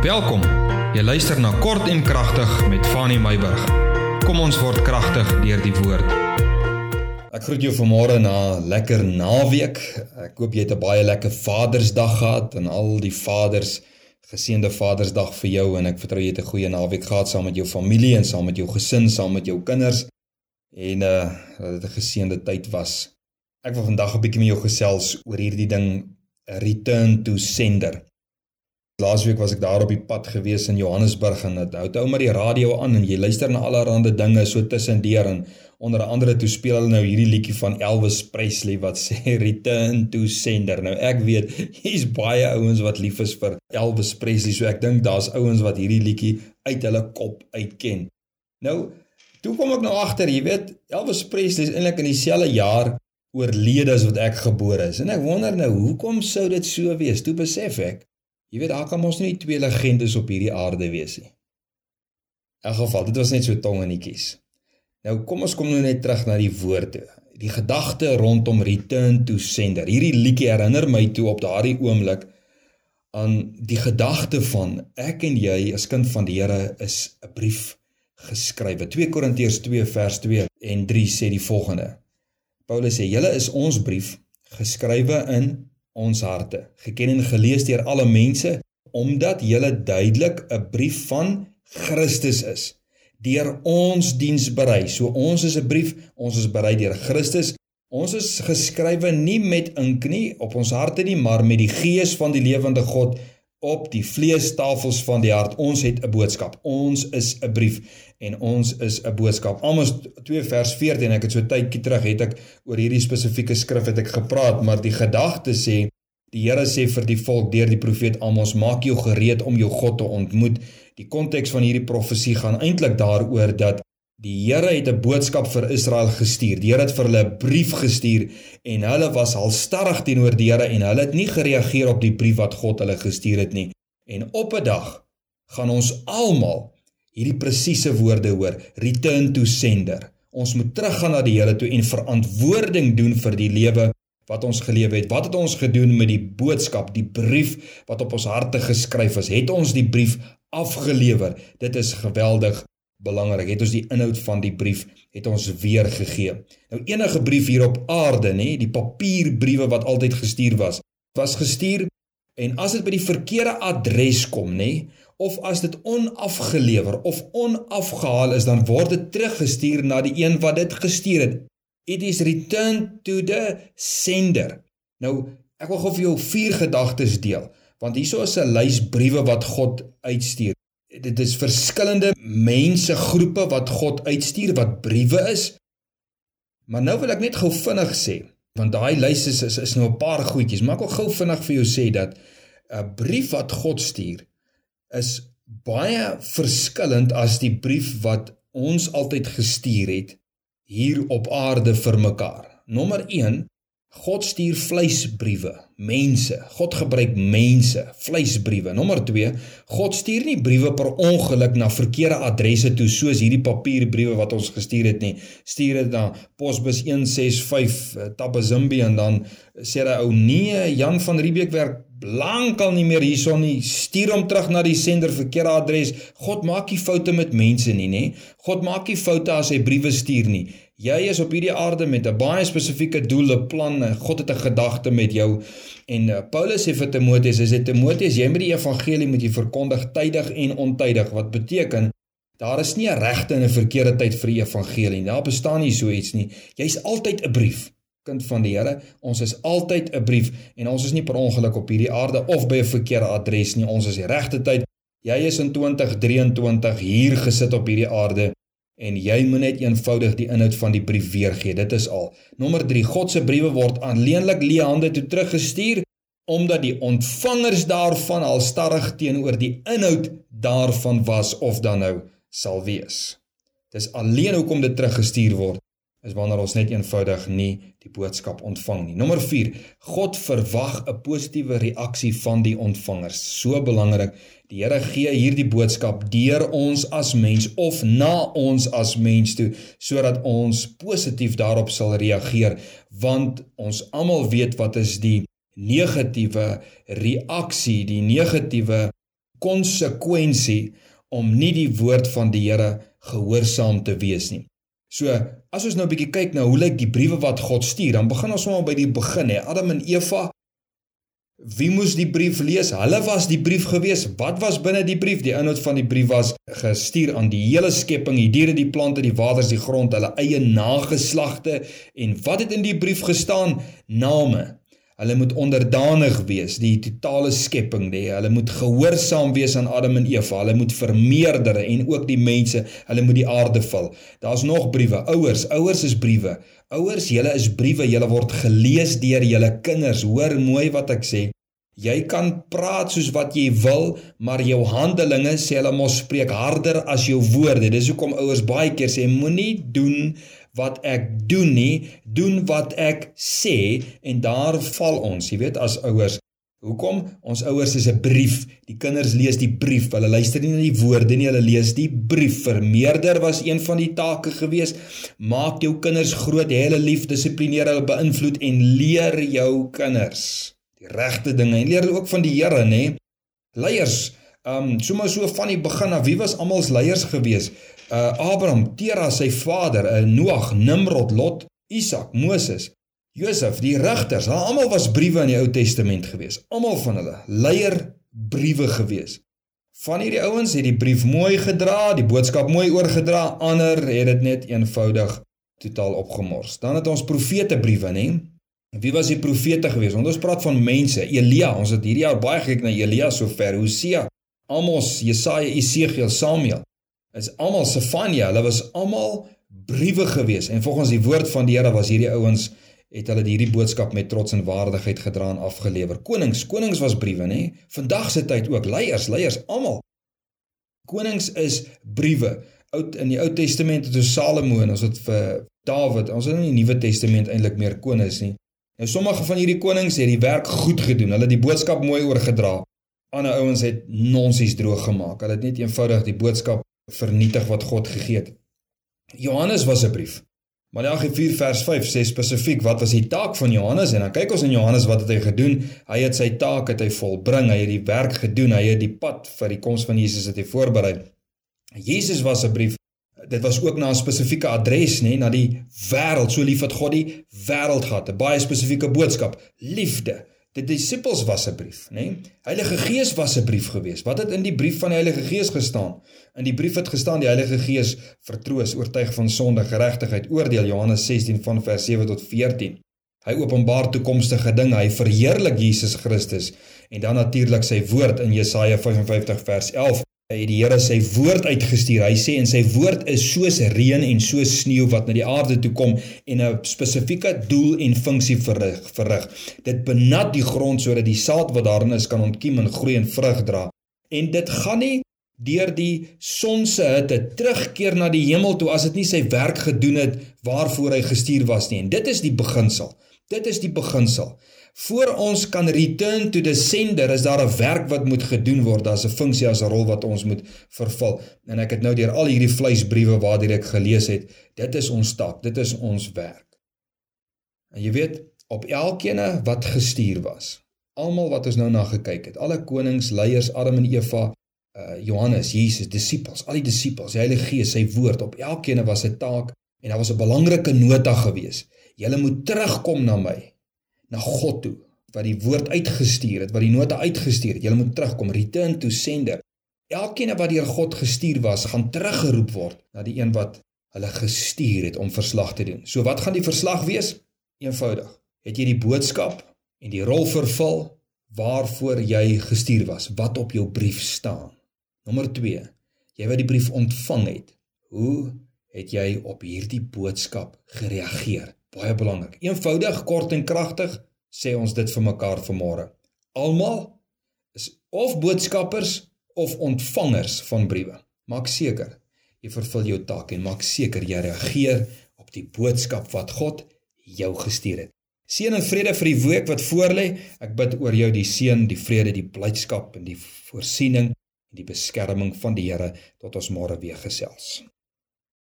Welkom. Jy luister na Kort en Kragtig met Fanny Meyburg. Kom ons word kragtig deur die woord. Ek groet jou vanmôre na lekker naweek. Ek hoop jy het 'n baie lekker Vadersdag gehad en al die vaders geseënde Vadersdag vir jou en ek vertrou jy het 'n goeie naweek gehad saam met jou familie en saam met jou gesin, saam met jou kinders en uh dat dit 'n geseënde tyd was. Ek wil vandag 'n bietjie met jou gesels oor hierdie ding return to sender. Laasweek was ek daar op die pad gewees in Johannesburg en dit hou ou maar die radio aan en jy luister na allerlei dinge so tussendeur en onder andere toe speel hulle nou hierdie liedjie van Elvis Presley wat sê Return to Sender. Nou ek weet hier's baie ouens wat lief is vir Elvis Presley, so ek dink daar's ouens wat hierdie liedjie uit hulle kop uitken. Nou toe kom ek nou agter, jy weet Elvis Presley is eintlik in dieselfde jaar oorlede as wat ek gebore is. En ek wonder nou hoekom sou dit so wees? Toe besef ek Jy weet daar kan mos nie twee legendes op hierdie aarde wees nie. In geval, dit was net so tongenetjies. Nou kom ons kom nou net terug na die woorde. Die gedagte rondom return to sender. Hierdie liedjie herinner my toe op daardie oomblik aan die gedagte van ek en jy as kind van die Here is 'n brief geskrywe. 2 Korintiërs 2 vers 2 en 3 sê die volgende. Paulus sê: "Julle is ons brief geskrywe in ons harte, geken en gelees deur alle mense, omdat julle duidelik 'n brief van Christus is, deur ons diens berei. So ons is 'n brief, ons is berei deur Christus. Ons is geskrywe nie met ink nie op ons harte nie, maar met die gees van die lewende God op die vleestafels van die hart. Ons het 'n boodskap. Ons is 'n brief en ons is 'n boodskap. Amos 2 vers 14. Ek het so tydjie terug het ek oor hierdie spesifieke skrif het ek gepraat, maar die gedagte sê die Here sê vir die volk deur die profeet Amos, maak jou gereed om jou God te ontmoet. Die konteks van hierdie profesie gaan eintlik daaroor dat Die Here het 'n boodskap vir Israel gestuur. Die Here het vir hulle 'n brief gestuur en hulle was halstarrig teenoor die Here en hulle het nie gereageer op die brief wat God hulle gestuur het nie. En op 'n dag gaan ons almal hierdie presiese woorde hoor: Return to sender. Ons moet teruggaan na die Here toe en verantwoording doen vir die lewe wat ons geleef het. Wat het ons gedoen met die boodskap, die brief wat op ons harte geskryf is? Het ons die brief afgelewer? Dit is geweldig belangrik. Het ons die inhoud van die brief het ons weer gegee. Nou enige brief hier op aarde, nê, die papierbriewe wat altyd gestuur was, was gestuur en as dit by die verkeerde adres kom, nê, of as dit onafgelewer of onafgehaal is, dan word dit teruggestuur na die een wat dit gestuur het. It is returned to the sender. Nou, ek wil gou vir jou vier gedagtes deel, want hierso is 'n lys briewe wat God uitstuur dit is verskillende mense groepe wat God uitstuur wat briewe is. Maar nou wil ek net gou vinnig sê, want daai lys is, is is nou 'n paar goedjies, maar ek wil gou vinnig vir jou sê dat 'n brief wat God stuur is baie verskillend as die brief wat ons altyd gestuur het hier op aarde vir mekaar. Nommer God stuur vleisbriewe, mense. God gebruik mense, vleisbriewe. Nommer 2, God stuur nie briewe per ongeluk na verkeerde adresse toe soos hierdie papierbriewe wat ons gestuur het nie. Stuur dit na posbus 165 eh, Tabazimbi en dan sê hy ou nee, Jan van Riebeeck werk lankal nie meer hierson nie. Stuur hom terug na die sender verkeerde adres. God maak nie foute met mense nie, nê? God maak nie foute as hy briewe stuur nie. Jy is op hierdie aarde met 'n baie spesifieke doel, 'n plan. God het 'n gedagte met jou. En uh, Paulus sê vir Timoteus, hy sê Timoteus, jy moet die evangelie moet jy verkondig tydig en ontydig. Wat beteken daar is nie 'n regte en 'n verkeerde tyd vir die evangelie nie. Daar bestaan nie so iets nie. Jy's altyd 'n brief kind van die Here. Ons is altyd 'n brief en ons is nie per ongeluk op hierdie aarde of by 'n verkeerde adres nie. Ons is die regte tyd. Jy is in 2023 hier gesit op hierdie aarde en jy moet net eenvoudig die inhoud van die brief weergee. Dit is al. Nommer 3. God se briewe word aanleenlik leë hande toe teruggestuur omdat die ontvangers daarvan al starrig teenoor die inhoud daarvan was of dan nou sal wees. Dis alleen hoekom dit teruggestuur word is wanneer ons net eenvoudig nie die boodskap ontvang nie. Nommer 4. God verwag 'n positiewe reaksie van die ontvangers. So belangrik. Die Here gee hierdie boodskap deur ons as mens of na ons as mens toe sodat ons positief daarop sal reageer want ons almal weet wat is die negatiewe reaksie, die negatiewe konsekwensie om nie die woord van die Here gehoorsaam te wees nie. So, as ons nou 'n bietjie kyk na hoe lyk die briewe wat God stuur, dan begin ons maar by die begin hè. Adam en Eva Wie moes die brief lees? Hulle was die brief gewees. Wat was binne die brief? Die inhoud van die brief was gestuur aan die hele skepping, die diere, die plante, die waters, die grond, hulle eie nageslagte en wat het in die brief gestaan? Name. Hulle moet onderdanig wees, die totale skepping, nê. Hulle moet gehoorsaam wees aan Adam en Eva. Hulle moet vermeerder en ook die mense, hulle moet die aarde vul. Daar's nog briewe. Ouers, ouers is briewe. Ouers, julle is briewe. Julle word gelees deur julle kinders. Hoor mooi wat ek sê. Jy kan praat soos wat jy wil, maar jou handelinge sê hulle mos spreek harder as jou woorde. Dis hoekom ouers baie keer sê moenie doen wat ek doen nie, doen wat ek sê en daar val ons, jy weet as ouers. Hoekom? Ons ouers is 'n brief. Die kinders lees die brief. Hulle luister nie na die woorde nie, hulle lees die brief. Vermeerder was een van die take gewees. Maak jou kinders groot, hê hulle lief, dissiplineer hulle, beïnvloed en leer jou kinders die regte dinge en leer hulle ook van die Here, nê? Leiers, ehm um, sommer so van die begin af, wie was almal se leiers gewees? Uh Abraham, Tera sy vader, uh, Noag, Nimrod, Lot, Isak, Moses, Josef, die rigters, hulle almal was briewe in die Ou Testament gewees. Almal van hulle leier briewe gewees. Van hierdie ouens het die brief mooi gedra, die boodskap mooi oorgedra, ander het dit net eenvoudig totaal opgemors. Dan het ons profete briewe, nê? Wie was die profete gewees? Want ons praat van mense, Elia, ons het hierdie jaar baie gekyk na Elia sover, Hosea, Amos, Jesaja, Esegiel, Samuel is almal Sefanja, hulle was almal briewe gewees en volgens die woord van die Here was hierdie ouens het hulle hierdie boodskap met trots en waardigheid gedra en afgelewer. Konings, konings was briewe, nê? Vandag se tyd ook leiers, leiers almal. Konings is briewe. Oud in die Ou Testament het ons Salomo en ons het vir Dawid. Ons het in die Nuwe Testament eintlik meer konings nie. Nou sommige van hierdie konings het die werk goed gedoen. Hulle het die boodskap mooi oorgedra. Ander ouens het nonsies droog gemaak. Hulle het net eenvoudig die boodskap vernietig wat God gegee het. Johannes was 'n brief. Malagi 4 vers 5 sê spesifiek wat was die taak van Johannes en dan kyk ons in Johannes wat het hy gedoen? Hy het sy taak het hy volbring, hy het die werk gedoen, hy het die pad vir die koms van Jesus het hy voorberei. Jesus was 'n brief. Dit was ook na 'n spesifieke adres, nê, na die wêreld. So lief het God die wêreld gehad. 'n Baie spesifieke boodskap, liefde. Die disippels was 'n brief, nê? Nee? Heilige Gees was 'n brief geweest. Wat het in die brief van die Heilige Gees gestaan? In die brief het gestaan die Heilige Gees vertroos, oortuig van sonde, geregtigheid, oordeel Johannes 16 van vers 7 tot 14. Hy openbaar toekomstige dinge, hy verheerlik Jesus Christus en dan natuurlik sy woord in Jesaja 55 vers 11 het die Here sy woord uitgestuur. Hy sê en sy woord is soos reën en soos sneeu wat na die aarde toe kom en 'n spesifieke doel en funksie verrig. verrig. Dit benat die grond sodat die saad wat daarin is kan ontkiem en groei en vrug dra. En dit gaan nie deur die son se hitte terugkeer na die hemel toe as dit nie sy werk gedoen het waarvoor hy gestuur was nie. En dit is die beginsel. Dit is die beginsel. Voor ons kan return to the sender is daar 'n werk wat moet gedoen word. Daar's 'n funksie as 'n rol wat ons moet vervul. En ek het nou deur al hierdie vleisbriewe waardeur ek gelees het, dit is ons taak, dit is ons werk. En jy weet, op elkeen wat gestuur was, almal wat ons nou na gekyk het, alle konings, leiers, Adam en Eva, uh Johannes, Jesus, disippels, al die disippels, die Heilige Gees, sy woord, op elkeen was 'n taak en daar was 'n belangrike nota gewees. Julle moet terugkom na my na God toe wat die woord uitgestuur het, wat die nota uitgestuur het. Jy moet terugkom, return to sender. Elkeen wat deur God gestuur was, gaan teruggeroep word na die een wat hulle gestuur het om verslag te doen. So wat gaan die verslag wees? Eenvoudig. Het jy die boodskap en die rol vervul waarvoor jy gestuur was? Wat op jou brief staan? Nommer 2. Jy wat die brief ontvang het. Hoe het jy op hierdie boodskap gereageer? Baie belangrik. Eenvoudig, kort en kragtig sê ons dit vir mekaar vanmôre. Almal is of boodskappers of ontvangers van briewe. Maak seker jy vervul jou taak en maak seker jy reageer op die boodskap wat God jou gestuur het. Seën en vrede vir die week wat voorlê. Ek bid oor jou die seën, die vrede, die blydskap en die voorsiening en die beskerming van die Here tot ons môre weer gesels.